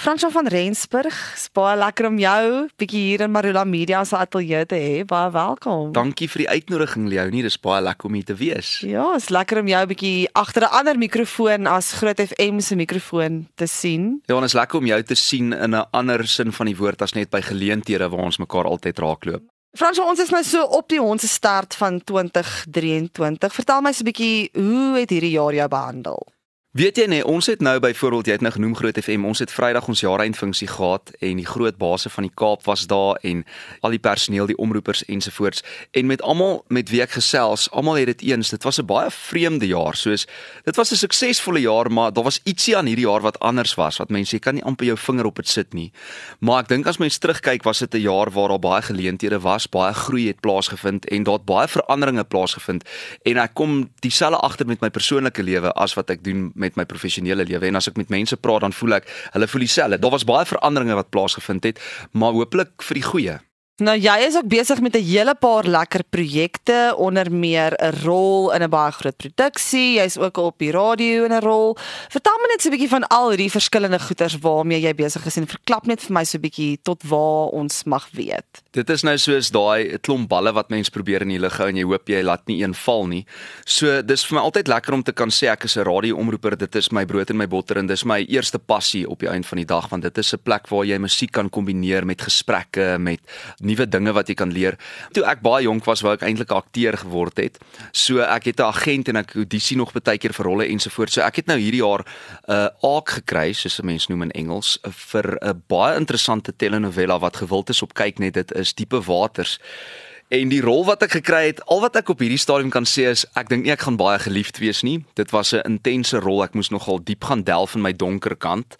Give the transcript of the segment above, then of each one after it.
Fransjo van Rensburg, baie lekker om jou bietjie hier in Marula Media se ateljee te hê. Baie welkom. Dankie vir die uitnodiging Leonie, dis baie lekker om hier te wees. Ja, is lekker om jou bietjie agter 'n ander mikrofoon as Groot FM se mikrofoon te sien. Ja, en is lekker om jou te sien in 'n ander sin van die woord as net by geleenthede waar ons mekaar altyd raakloop. Fransjo, ons is nou so op die ons start van 2023. Vertel my so 'n bietjie, hoe het hierdie jaar jou behandel? Weet jy nee, ons het nou byvoorbeeld jy het nou genoem Groot FM, ons het Vrydag ons jaareindfunksie gehad en die groot base van die Kaap was daar en al die personeel, die omroepers ensovoorts. En met almal met wie ek gesels, almal het dit eens, dit was 'n baie vreemde jaar, soos dit was 'n suksesvolle jaar, maar daar was ietsie aan hierdie jaar wat anders was, wat mense jy kan nie amper jou vinger op dit sit nie. Maar ek dink as mens terugkyk, was dit 'n jaar waar daar baie geleenthede was, baie groei het plaasgevind en daar het baie veranderinge plaasgevind. En ek kom dieselfde agter met my persoonlike lewe as wat ek doen met my professionele lewe en as ek met mense praat dan voel ek hulle voel dieselfde. Daar was baie veranderinge wat plaasgevind het, maar hooplik vir die goeie. Nou jy is ook besig met 'n hele paar lekker projekte, onder meer 'n rol in 'n baie groot produksie. Jy's ook op die radio in 'n rol. Vertel my net so 'n bietjie van al hierdie verskillende goeders waarmee jy besig is en verklap net vir my so 'n bietjie tot waar ons mag weet. Dit is nou soos daai klomp balle wat mens probeer in die lug hou en jy hoop jy laat nie een val nie. So dis vir my altyd lekker om te kan sê ek is 'n radioomroeper. Dit is my brood en my botter en dis my eerste passie op die einde van die dag want dit is 'n plek waar jy musiek kan kombineer met gesprekke met nuwe dinge wat jy kan leer. Toe ek baie jonk was, wou ek eintlik akteur geword het. So ek het 'n agent en ek audisie nog baie keer vir rolle ensovoorts. So ek het nou hierdie jaar 'n uh, aak gekry, soos 'n mens noem in Engels, vir 'n baie interessante telenovela wat gewild is op kyk net dit is Diepe Waters. En die rol wat ek gekry het, al wat ek op hierdie stadium kan sê is ek dink nie ek gaan baie geliefd wees nie. Dit was 'n intense rol. Ek moes nogal diep gaan delf in my donker kant.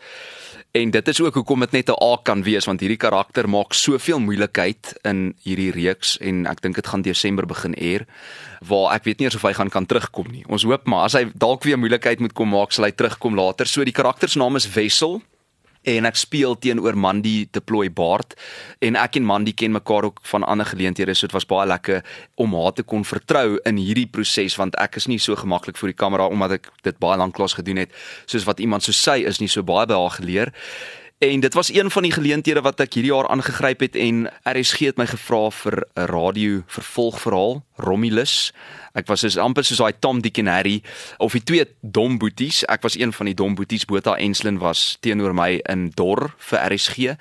En dit is ook hoekom dit net 'n A kan wees want hierdie karakter maak soveel moeilikheid in hierdie reeks en ek dink dit gaan Desember begin eer waar ek weet nie eers of hy gaan kan terugkom nie. Ons hoop maar as hy dalk weer moeilikheid moet kom maak sal hy terugkom later. So die karakter se naam is Wessel en ek speel teenoor Mandy Deploy Baard. En ek en Mandy ken mekaar ook van ander geleenthede so dit was baie lekker om haar te kon vertrou in hierdie proses want ek is nie so gemaklik voor die kamera omdat ek dit baie lank lank gedoen het soos wat iemand so sy is nie so baie by haar geleer En dit was een van die geleenthede wat ek hierdie jaar aangegryp het en RSG het my gevra vir 'n radio vervolgverhaal, Romulus. Ek was soos amper soos daai Tom Dick en Harry of die twee dom boeties. Ek was een van die dom boeties. Botha Enslin was teenoor my in Dor vir RSG.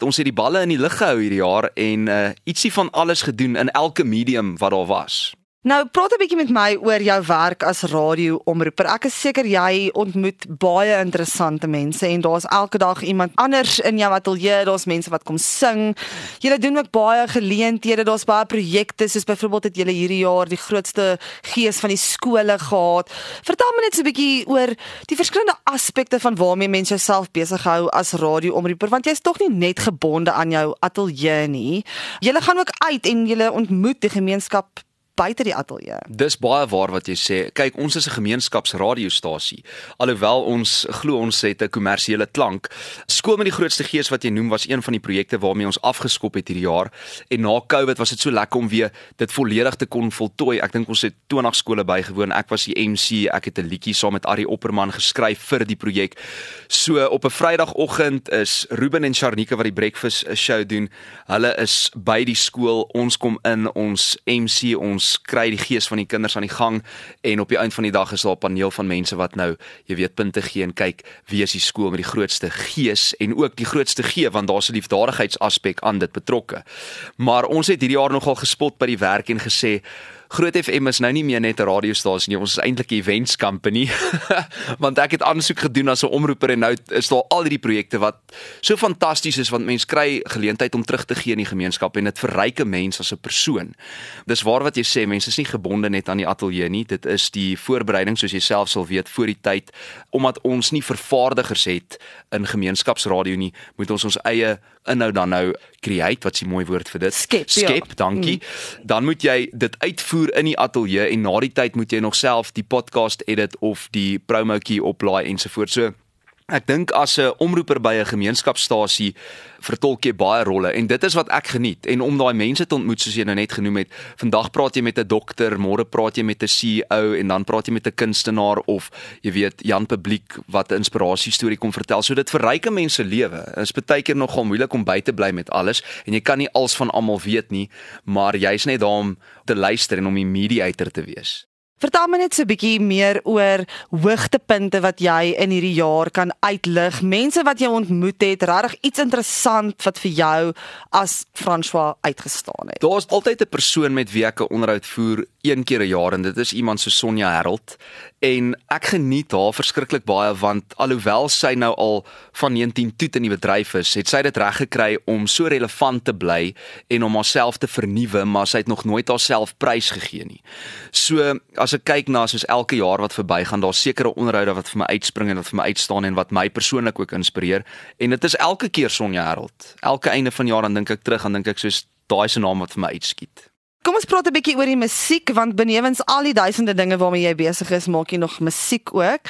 Ons het die balle in die lug gehou hierdie jaar en uh, ietsie van alles gedoen in elke medium wat daar was. Nou praat 'n bietjie met my oor jou werk as radioomroeper. Ek is seker jy ontmoet baie interessante mense en daar's elke dag iemand anders in jou ateljee. Daar's mense wat kom sing. Julle doen ook baie geleenthede. Daar's baie projekte soos byvoorbeeld het julle hierdie jaar die grootste gees van die skole gehad. Vertel my net so 'n bietjie oor die verskillende aspekte van waarmee mense jouself besig hou as radioomroeper want jy's tog nie net gebonde aan jou ateljee nie. Julle gaan ook uit en julle ontmoet die gemeenskap buite die ateljee. Dis baie waar wat jy sê. Kyk, ons is 'n gemeenskapsradiostasie. Alhoewel ons glo ons het 'n kommersiële klank. Skool met die grootste gees wat jy noem was een van die projekte waarmee ons afgeskop het hierdie jaar. En na Covid was dit so lekker om weer dit volledig te kon voltooi. Ek dink ons het 20 skole bygewoon. Ek was die MC. Ek het 'n liedjie saam met Ari Opperman geskryf vir die projek. So op 'n Vrydagoggend is Ruben en Sharnika wat die breakfast show doen. Hulle is by die skool. Ons kom in, ons MC, ons kry die gees van die kinders aan die gang en op die einde van die dag is daar 'n paneel van mense wat nou, jy weet, punte gee en kyk wie is die skool met die grootste gees en ook die grootste gee want daar's 'n liefdadigheidsaspek aan dit betrokke. Maar ons het hierdie jaar nogal gespot by die werk en gesê Groot FM is nou nie meer net 'n radiostasie nie, ons is eintlik 'n events company. want ek het aansoek gedoen as 'n omroeper en nou is daar al hierdie projekte wat so fantasties is want mense kry geleentheid om terug te gee in die gemeenskap en dit verryk 'n mens as 'n persoon. Dis waar wat jy sê, mense is nie gebonde net aan die ateljee nie. Dit is die voorbereiding soos jy self sal weet voor die tyd omdat ons nie vervaardigers het in gemeenskapsradio nie, moet ons ons eie inhou dan nou create wat 'n mooi woord vir dit skep, skep ja. dankie mm. dan moet jy dit uitvoer in die ateljee en na die tyd moet jy nog self die podcast edit of die promotjie oplaai ensovoorts. So Ek dink as 'n omroeper by 'n gemeenskapstasie vertolk jy baie rolle en dit is wat ek geniet en om daai mense te ontmoet soos jy nou net genoem het. Vandag praat jy met 'n dokter, môre praat jy met 'n CEO en dan praat jy met 'n kunstenaar of jy weet Jan Publiek wat 'n inspirasie storie kom vertel. So dit verryk mense lewe. Dit is baie keer nogal moeilik om by te bly met alles en jy kan nie alles van almal weet nie, maar jy's net daar om te luister en om die mediator te wees. Vertel my net so 'n bietjie meer oor hoogtepunte wat jy in hierdie jaar kan uitlig. Mense wat jy ontmoet het, regtig iets interessant wat vir jou as François uitgestaan het. Daar's altyd 'n persoon met wie ek 'n onderhoud voer een keer 'n jaar en dit is iemand so Sonja Herold en ek geniet haar verskriklik baie want alhoewel sy nou al van 19 toe in die bedryf is, het sy dit reg gekry om so relevant te bly en om haarself te vernuwe, maar sy het nog nooit haarself prys gegee nie. So as ek kyk na soos elke jaar wat verbygaan, daar's sekere onderhoude wat vir my uitspring en wat vir my uitstaan en wat my persoonlik ook inspireer en dit is elke keer Sonja Herold. Elke einde van jaar dan dink ek terug en dink ek soos daai se naam wat vir my uitskiet. Kom ons praat 'n bietjie oor die musiek want benewens al die duisende dinge waarmee jy besig is, maak jy nog musiek ook.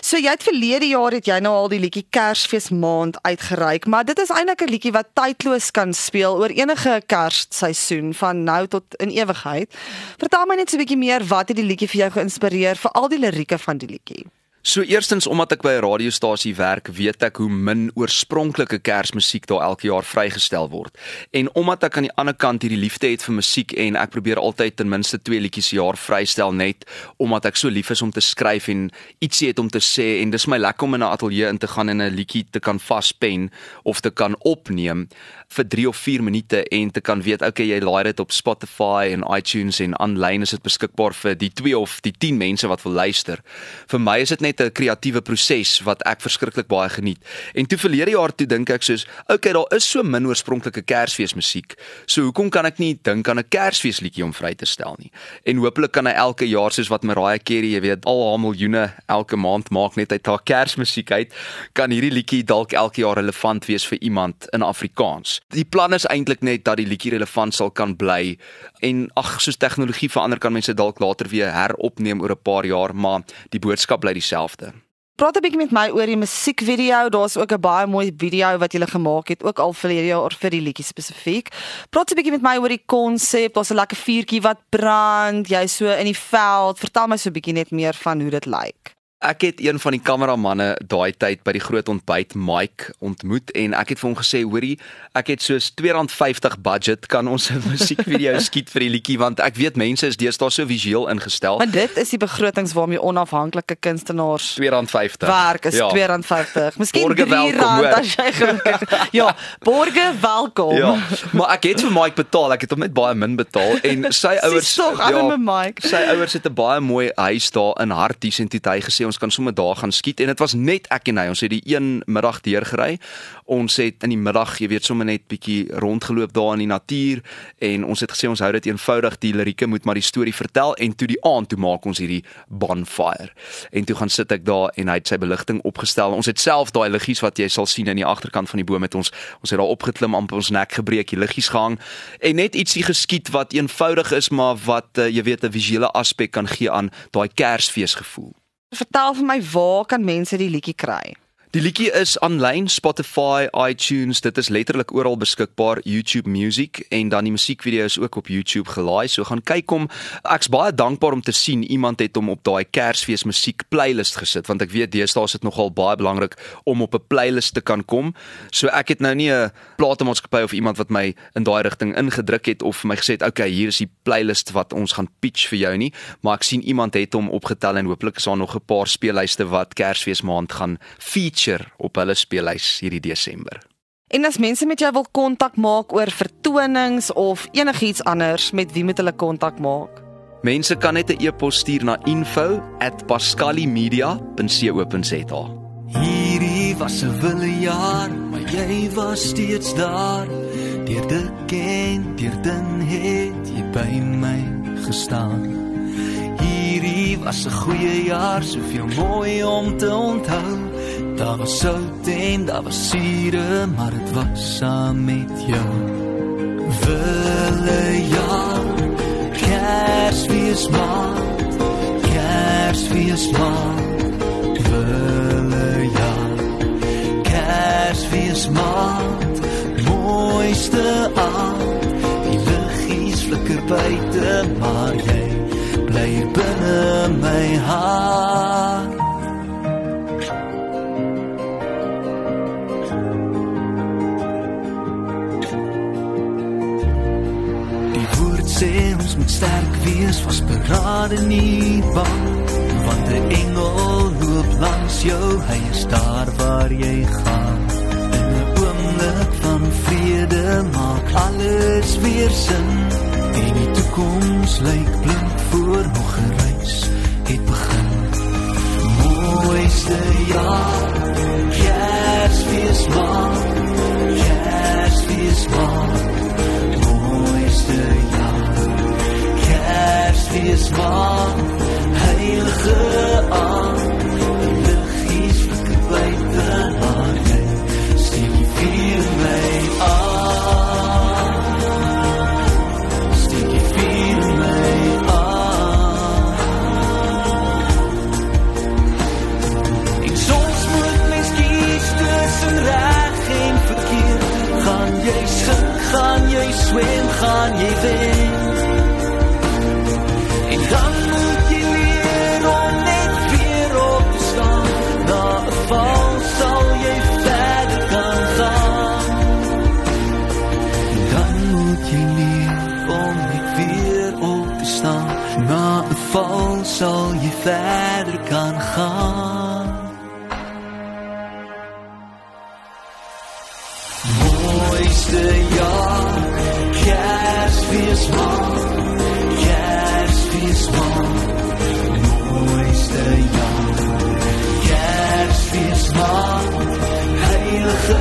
So jy het verlede jaar het jy nou al die liedjie Kersfees maand uitgereik, maar dit is eintlik 'n liedjie wat tydloos kan speel oor enige Kersseisoen van nou tot in ewigheid. Vertel my net so 'n bietjie meer wat het die liedjie vir jou geïnspireer, veral die lirieke van die liedjie? So eerstens omdat ek by 'n radiostasie werk, weet ek hoe min oorspronklike Kersmusiek daar elke jaar vrygestel word. En omdat ek aan die ander kant hierdie liefde het vir musiek en ek probeer altyd ten minste 2 liedjies per jaar vrystel net omdat ek so lief is om te skryf en ietsie het om te sê en dis my lekker om in 'n ateljee in te gaan en 'n liedjie te kan vaspen of te kan opneem vir 3 of 4 minute en te kan weet okay jy laai dit op Spotify en iTunes en aanlyn is dit beskikbaar vir die 2 of die 10 mense wat wil luister. Vir my is dit net net 'n kreatiewe proses wat ek verskriklik baie geniet. En toe verlede jaar toe dink ek soos, okay, daar is so min oorspronklike Kersfeesmusiek. So hoekom kan ek nie dink aan 'n Kersfeesliedjie om vry te stel nie? En hopelik kan hy elke jaar soos wat Mariah Carey, jy weet, al haar miljoene elke maand maak net uit haar Kersmusiek uit, kan hierdie liedjie dalk elke jaar relevant wees vir iemand in Afrikaans. Die plan is eintlik net dat die liedjie relevant sal kan bly en ag, soos tegnologie verander kan mense dalk later weer heropneem oor 'n paar jaar, maar die boodskap bly dieselfde dieselfde. Praat 'n bietjie met my oor die musiekvideo. Daar's ook 'n baie mooi video wat jy gemaak het, ook al vir hierdie jaar vir die liedjie spesifiek. Praat 'n bietjie met my oor die konsep. Daar's 'n lekker vuurtjie wat brand. Jy so in die veld. Vertel my so 'n bietjie net meer van hoe dit lyk ek het een van die kameramanne daai tyd by die groot ontbyt Mike ontmoet en ek het vir hom gesê hoorie ek het soos R250 budget kan ons 'n musiekvideo skiet vir die liedjie want ek weet mense is deesdae so visueel ingestel. Maar dit is die begrotings waarmee onafhanklike kunstenaars R250 werk is ja. R250. Miskien R3 as jy gelukkig. Ja, borge welkom. Ja. Maar ek het vir Mike betaal. Ek het hom net baie min betaal en sy ouers ja, Mike. Sy ouers het 'n baie mooi huis daar in Harties en het hy gesê ons kan sommer daar gaan skiet. En dit was net ek en hy. Ons het die een middag deurgery. Ons het in die middag jy weet sommer net bietjie rondgeloop daar in die natuur. En ons het gesê ons hou dit eenvoudig. Die lirieke moet maar die storie vertel. En toe die aand toe maak ons hierdie bonfire. En toe gaan sit ek daar en hy het sy beligting opgestel. Ons het self daai liggies wat jy sal sien in die agterkant van die boom met ons ons het daar opgeklim amper ons nek gebreek die liggies gehang. En net ietsie geskiet wat eenvoudig is maar wat uh, jy weet 'n visuele aspek kan gee aan daai Kersfeesgevoel Vertel vir my waar kan mense die liedjie kry? Die liedjie is aanlyn Spotify, iTunes, dit is letterlik oral beskikbaar, YouTube Music en dan die musiekvideo is ook op YouTube gelaai. So gaan kyk hom. Ek's baie dankbaar om te sien iemand het hom op daai Kersfees musiek playlist gesit want ek weet deesdae is dit nogal baie belangrik om op 'n playlist te kan kom. So ek het nou nie 'n platenmaatskappy of iemand wat my in daai rigting ingedruk het of vir my gesê het, "Oké, okay, hier is die playlist wat ons gaan pitch vir jou nie," maar ek sien iemand het hom opgetel en hooplik is daar nog 'n paar speellyste wat Kersfees maand gaan feature feature op hulle speellys hierdie Desember. En as mense met jou wil kontak maak oor vertonings of enigiets anders, met wie moet hulle kontak maak? Mense kan net 'n e-pos stuur na info@pascalimedia.co.za. Hierdie was 'n wille jaar, maar jy was steeds daar. Deur die ken, deur dan het jy by my gestaan. Hierdie was 'n goeie jaar, soveel mooi om te onthou. Daar was sout en daar was sure, maar dit was saam met jou. Wille jaar, Kersfees maand, Kersfees maand, wille jaar. wees maand, mooiste aand. Die liggies flikker buite, maar jy bly binne my hart. Sê ons moet sterk wees, was berade nie bang, want 'n engel loop langs jou, hy is daar waar jy gaan. In 'n oomblik van vrede maak alles weer sin. En die toekoms lyk blink voor nog 'n reis het begin. Mooiste jaar, Kersfees maand, Kersfees maand mooiste jaar. Kersfees maand, heilige aand. Mooiste jaar Kersfees maand Kersfees maand mooiste jaar. Kersfees maand heilige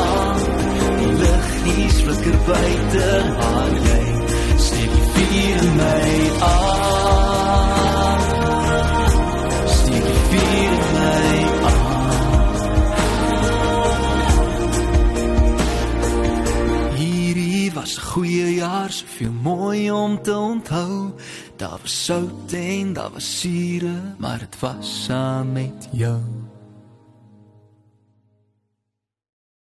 aand die liggies flikker buite maar jy steek die vuur in my aan jaar, soveel mooi om te onthou. Daar was sout en daar was sure, maar dit was saam met jou.